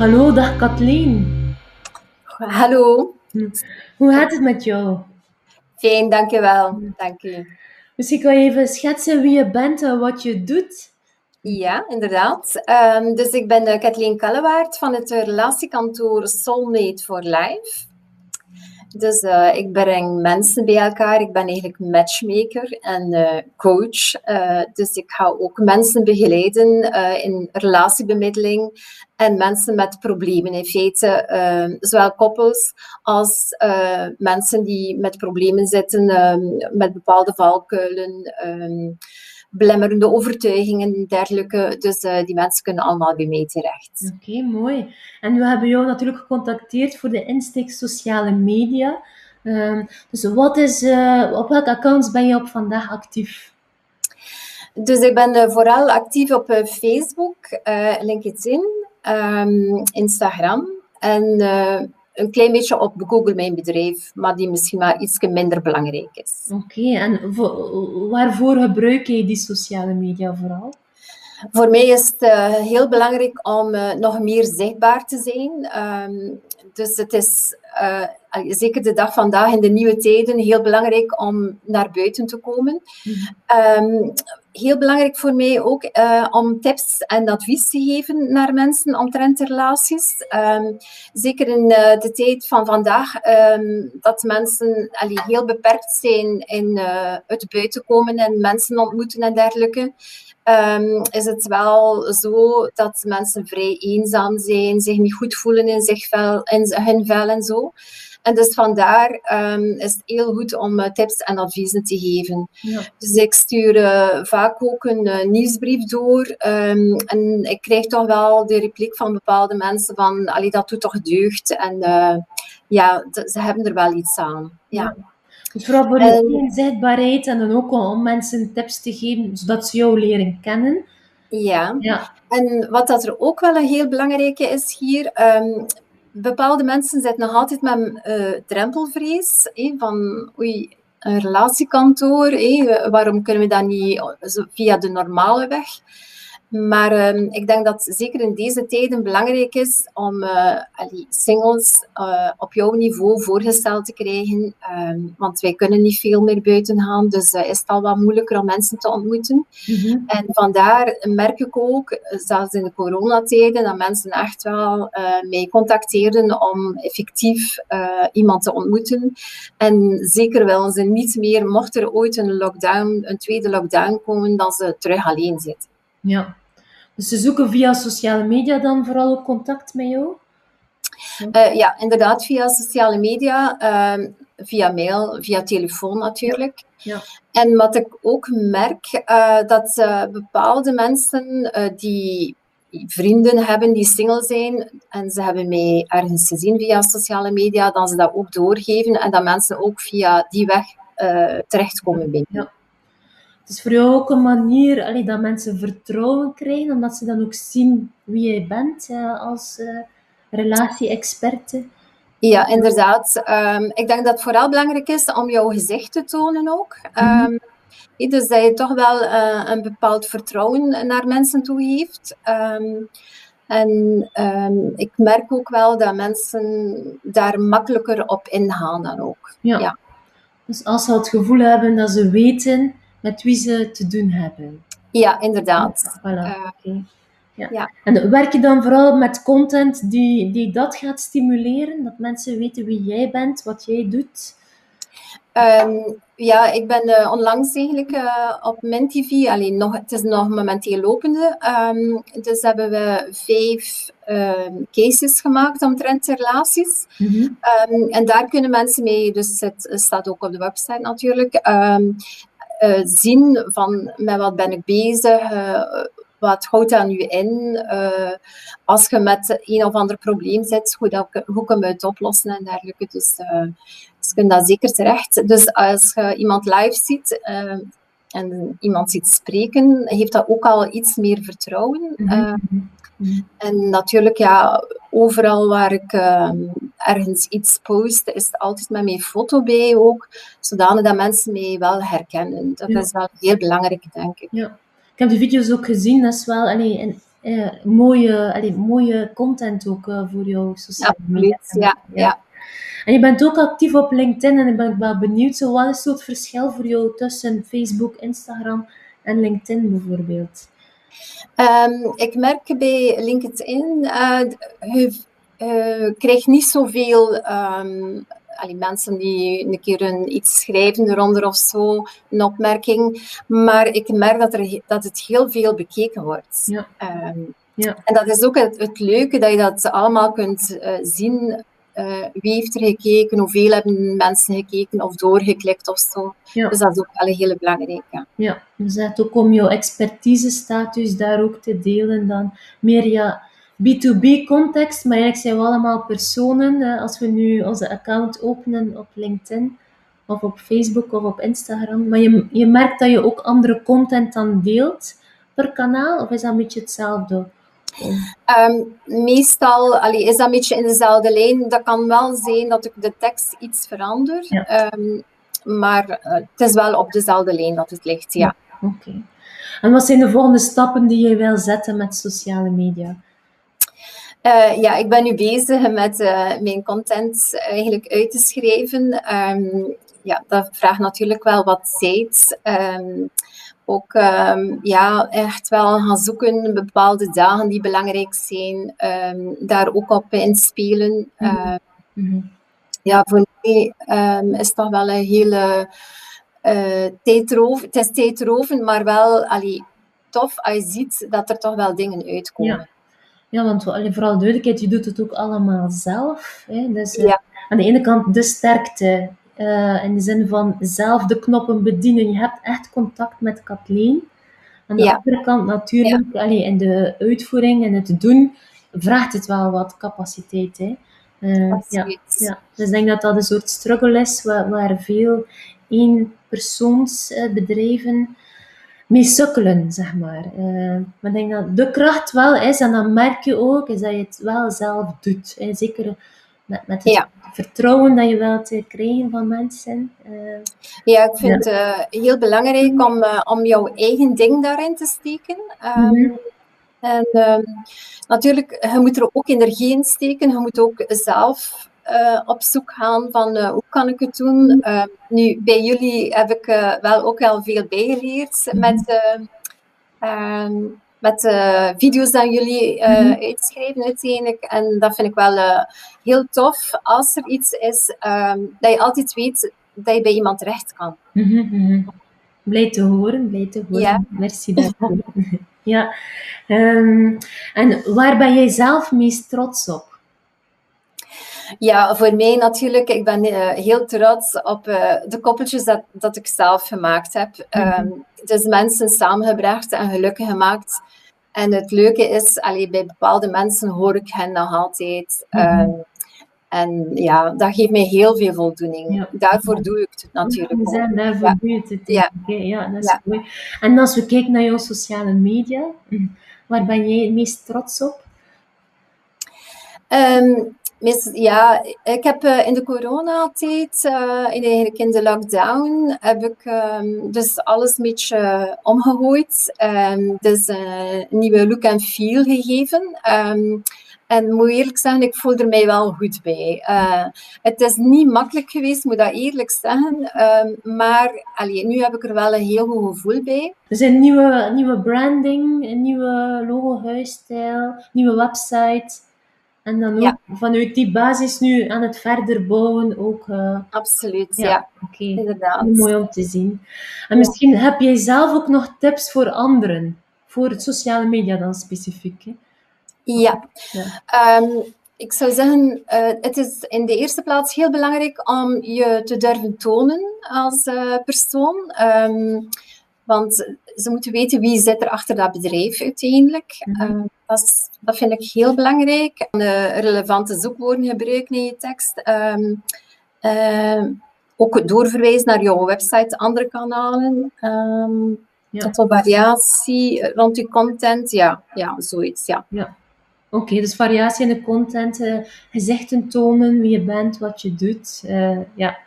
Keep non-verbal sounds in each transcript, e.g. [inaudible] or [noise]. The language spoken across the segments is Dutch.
Hallo, dag Kathleen. Hallo. Hoe gaat het met jou? Fijn, dankjewel. Dank u. Misschien kan je even schetsen wie je bent en wat je doet? Ja, inderdaad. Um, dus ik ben Kathleen Kallewaard van het relatiekantoor Soulmate for Life. Dus uh, ik breng mensen bij elkaar. Ik ben eigenlijk matchmaker en uh, coach. Uh, dus ik ga ook mensen begeleiden in relatiebemiddeling en mensen met problemen. In feite, zowel koppels als mensen die met problemen zitten, met bepaalde valkuilen. Belemmerende overtuigingen en dergelijke. Dus uh, die mensen kunnen allemaal bij mij terecht. Oké, mooi. En we hebben jou natuurlijk gecontacteerd voor de insteek sociale media. Uh, dus wat is, uh, op welke accounts ben je op vandaag actief? Dus ik ben uh, vooral actief op Facebook, LinkedIn, um, Instagram en een klein beetje op Google Mijn Bedrijf, maar die misschien maar iets minder belangrijk is. Oké, en waarvoor gebruik je die sociale media vooral? Voor mij is het uh, heel belangrijk om uh, nog meer zichtbaar te zijn. Um, dus het is uh, zeker de dag vandaag in de nieuwe tijden heel belangrijk om naar buiten te komen. Um, heel belangrijk voor mij ook uh, om tips en advies te geven naar mensen omtrent relaties. Um, zeker in uh, de tijd van vandaag, um, dat mensen allee, heel beperkt zijn in uh, het buiten komen en mensen ontmoeten en dergelijke. Um, is het wel zo dat mensen vrij eenzaam zijn, zich niet goed voelen in, zich vel, in hun vel en zo. En dus vandaar um, is het heel goed om uh, tips en adviezen te geven. Ja. Dus ik stuur uh, vaak ook een uh, nieuwsbrief door. Um, en ik krijg toch wel de repliek van bepaalde mensen van, allee, dat doet toch deugd. En ja, ze hebben er wel iets aan. Ja. ja. Dus vooral voor de zichtbaarheid en dan ook om mensen tips te geven, zodat ze jou leren kennen. Ja. ja. En wat dat er ook wel een heel belangrijke is hier, um, bepaalde mensen zitten nog altijd met uh, drempelvrees. Eh, van oei, een relatiekantoor, eh, waarom kunnen we dat niet via de normale weg? Maar um, ik denk dat zeker in deze tijden belangrijk is om uh, allee, singles uh, op jouw niveau voorgesteld te krijgen. Um, want wij kunnen niet veel meer buiten gaan, dus uh, is het al wat moeilijker om mensen te ontmoeten. Mm -hmm. En vandaar merk ik ook, zelfs in de coronatijden, dat mensen echt wel mij contacteerden om effectief iemand te ontmoeten. En zeker willen ze niet meer, mocht er ooit een lockdown, een tweede lockdown komen, dat ze terug alleen zitten. Ja, dus ze zoeken via sociale media dan vooral ook contact met jou? Uh, ja, inderdaad, via sociale media, uh, via mail, via telefoon natuurlijk. Ja. En wat ik ook merk, uh, dat bepaalde mensen die vrienden hebben die single zijn en ze hebben mij ergens gezien via sociale media, dan ze dat ook doorgeven en dat mensen ook via die weg terechtkomen bij Ja. Het is voor jou ook een manier allee, dat mensen vertrouwen krijgen, omdat ze dan ook zien wie jij bent uh, als uh, relatie-experte. Ja, inderdaad. Um, ik denk dat het vooral belangrijk is om jouw gezicht te tonen ook. Um, dus dat je toch wel uh, een bepaald vertrouwen naar mensen toe heeft. Um, en ik merk ook wel dat mensen daar makkelijker op ingaan dan ook. Ja. ja. Dus als ze het gevoel hebben dat ze weten met wie ze te doen hebben. Ja, inderdaad. Voilà, uh, okay. ja. ja. En werk je dan vooral met content die, die dat gaat stimuleren? Dat mensen weten wie jij bent, wat jij doet? Um, ja, ik ben uh, onlangs eigenlijk uh, op MinTV, alleen nog, het is nog momenteel lopende. Um, dus hebben we vijf um, cases gemaakt omtrent relaties. Mm -hmm. en daar kunnen mensen mee, dus het staat ook op de website natuurlijk, uh, zien van met wat ben ik bezig, uh, wat houdt dat nu in, uh, als je met een of ander probleem zit, hoe, dat, hoe kunnen we het oplossen en dergelijke. Dus, dus je kunt dat zeker terecht. Dus als je iemand live ziet en iemand ziet spreken, heeft dat ook al iets meer vertrouwen. Mm -hmm. En natuurlijk, ja, overal waar ik uh, ergens iets post, is het altijd met mijn foto bij ook, zodanig dat mensen mij wel herkennen. Dat ja. is wel heel belangrijk, denk ik. Ja. Ik heb de video's ook gezien, dat is wel, allee, en eh, mooie, allee, mooie content ook uh, voor jouw sociale media. Ja, ja. En je bent ook actief op LinkedIn en ik ben wel benieuwd, zo, wat is zo het verschil voor jou tussen Facebook, Instagram en LinkedIn bijvoorbeeld? Um, ik merk bij LinkedIn, uh, je uh, krijgt niet zoveel um, allee, mensen die een keer een, iets schrijven eronder of zo, een opmerking. Maar ik merk dat, er, dat het heel veel bekeken wordt. Ja. Um, ja. En dat is ook het, het, leuke, dat je dat allemaal kunt uh, zien. Uh, wie heeft er gekeken, hoeveel hebben mensen gekeken of doorgeklikt of zo. Ja. Dus dat is ook wel een hele belangrijke. Ja, dus het ook om jouw expertise-status daar ook te delen dan. Meer ja, B2B context, maar eigenlijk zijn we allemaal personen. Als we nu onze account openen op LinkedIn of op Facebook of op Instagram. Maar je, je merkt dat je ook andere content dan deelt per kanaal, of is dat een beetje hetzelfde? Um, meestal allee, is dat een beetje in dezelfde lijn. Dat kan wel zijn dat ik de tekst iets verander. Ja. Um, maar uh, het is wel op dezelfde lijn dat het ligt, ja. Oké. Okay. En wat zijn de volgende stappen die je wil zetten met sociale media? Uh, ja, ik ben nu bezig met uh, mijn content eigenlijk uit te schrijven. Um, ja, dat vraagt natuurlijk wel wat tijd. Um, ook um, ja, echt wel gaan zoeken bepaalde dagen die belangrijk zijn. daar ook op inspelen. Mm -hmm. Mm -hmm. Ja, voor mij is dat wel een hele uh, tijdrovend. Het is tijdrovend, maar wel allee, tof als je ziet dat er toch wel dingen uitkomen. Ja. Ja, want vooral duidelijkheid, je doet het ook allemaal zelf. Hè? Dus uh, Ja. aan de ene kant de sterkte, uh, in de zin van zelf de knoppen bedienen. Je hebt echt contact met Kathleen. Aan de Ja. andere kant natuurlijk, allee, in de uitvoering en het doen, vraagt het wel wat capaciteit. Hè? Uh, ja, ja. Dus ik denk dat dat een soort struggle is waar, waar veel eenpersoonsbedrijven mee sukkelen, zeg maar. Uh, maar ik denk dat de kracht wel is, en dat merk je ook, is dat je het wel zelf doet. Hè. Zeker met, met het Ja. vertrouwen dat je wilt krijgen van mensen. Uh, Ja, ik vind het eh, heel belangrijk om, eh, om jouw eigen ding daarin te steken. Ehm, Mhm. En ehm, natuurlijk, je moet er ook energie in steken. Je moet ook zelf eh, op zoek gaan van eh, hoe kan ik het doen. Ehm, nu, bij jullie heb ik eh, wel ook al veel bijgeleerd met, eh, ehm, met de video's die jullie eh, Mhm. uitschrijven uiteindelijk. En dat vind ik wel eh, heel tof als er iets is, ehm, dat je altijd weet dat je bij iemand terecht kan. mhm, mhm. Blij te horen, blij te horen. Ja. Merci daarvoor. [laughs] ja. Ehm, en waar ben jij zelf meest trots op? Ja, voor mij natuurlijk. Ik ben eh, heel trots op eh, de koppeltjes dat, dat ik zelf gemaakt heb. Ehm, dus mensen samengebracht en gelukkig gemaakt. En het leuke is, allee, bij bepaalde mensen hoor ik hen nog altijd. Mhm. Ehm, en ja, dat geeft mij heel veel voldoening. Ja. Daarvoor doe ik het natuurlijk We ook. zijn daarvoor Ja. doe het. Ja. Ja, dat is Ja. mooi. En als we kijken naar jouw sociale media, [clears throat] waar ben jij het meest trots op? Ehm, ja, ik heb eh, in de coronatijd, eh, in, eigenlijk in de lockdown, heb ik ehm, dus alles een beetje omgegooid. Ehm, dus eh, een nieuwe look en feel gegeven. Ehm, en moet eerlijk zeggen, ik voel er mij wel goed bij. Eh, het is niet makkelijk geweest, moet dat eerlijk zeggen. Maar allee, nu heb ik er wel een heel goed gevoel bij. Dus een nieuwe, nieuwe branding, een nieuwe logo, huisstijl, nieuwe website. En dan ook Ja. vanuit die basis nu aan het verder bouwen ook. eh, Absoluut, Ja. ja, Oké, inderdaad. heel mooi om te zien. En Ja. misschien heb jij zelf ook nog tips voor anderen, voor het sociale media dan specifiek. Hè? Ja. Ja. Ehm, ik zou zeggen, eh, het is in de eerste plaats heel belangrijk om je te durven tonen als eh, persoon. Ehm, want ze moeten weten wie zit er achter dat bedrijf uiteindelijk. Mhm. Ehm, dat, is- dat vind ik heel belangrijk. Relevante zoekwoorden gebruiken in je tekst. Ehm, ehm, ook doorverwijzen naar jouw website, andere kanalen. Ehm Ja. Tot wel variatie rond je content. Ja, ja zoiets. Ja. Oké, dus variatie in de content, eh, gezichten tonen, wie je bent, wat je doet. eh, ja,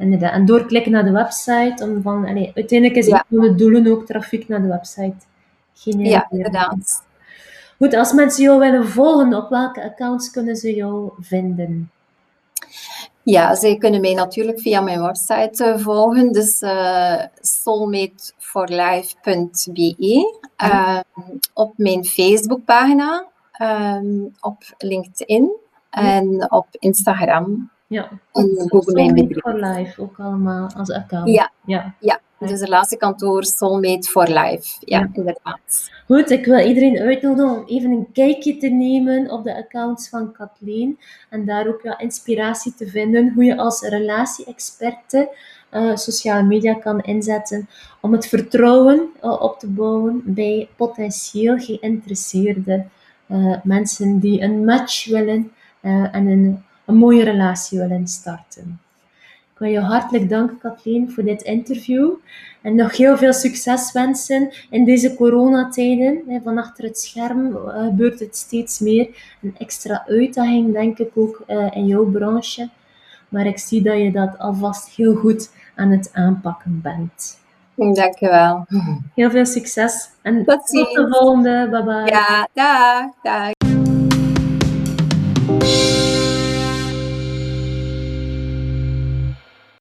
inderdaad. En doorklikken naar de website. Om van, allee, uiteindelijk is Ja. een van de doelen ook trafiek naar de website genereren. Ja, inderdaad. Goed, als mensen jou willen volgen, op welke accounts kunnen ze jou vinden? Ja, zij kunnen mij natuurlijk via mijn website uh, volgen. Dus uh, soulmateforlife.be. Uh, op mijn Facebookpagina, um, op LinkedIn en op Instagram. Ja, en Google Soulmate for Life ook allemaal als account. Ja, ja. ja. Dus het laatste kantoor Soulmate for Life. Ja, ja, inderdaad. Goed, ik wil iedereen uitnodigen om even een kijkje te nemen op de accounts van Kathleen. En daar ook ja, inspiratie te vinden hoe je als relatie-experte uh, sociale media kan inzetten om het vertrouwen uh, op te bouwen bij potentieel geïnteresseerde uh, mensen die een match willen en een, een mooie relatie willen starten. Ik wil je hartelijk danken, Kathleen, voor dit interview. En nog heel veel succes wensen in deze coronatijden. Van achter het scherm gebeurt het steeds meer. Een extra uitdaging, denk ik, ook in jouw branche. Maar ik zie dat je dat alvast heel goed aan het aanpakken bent. Dankjewel. Heel veel succes. En tot, tot de volgende. Bye bye. Ja, dag. dag.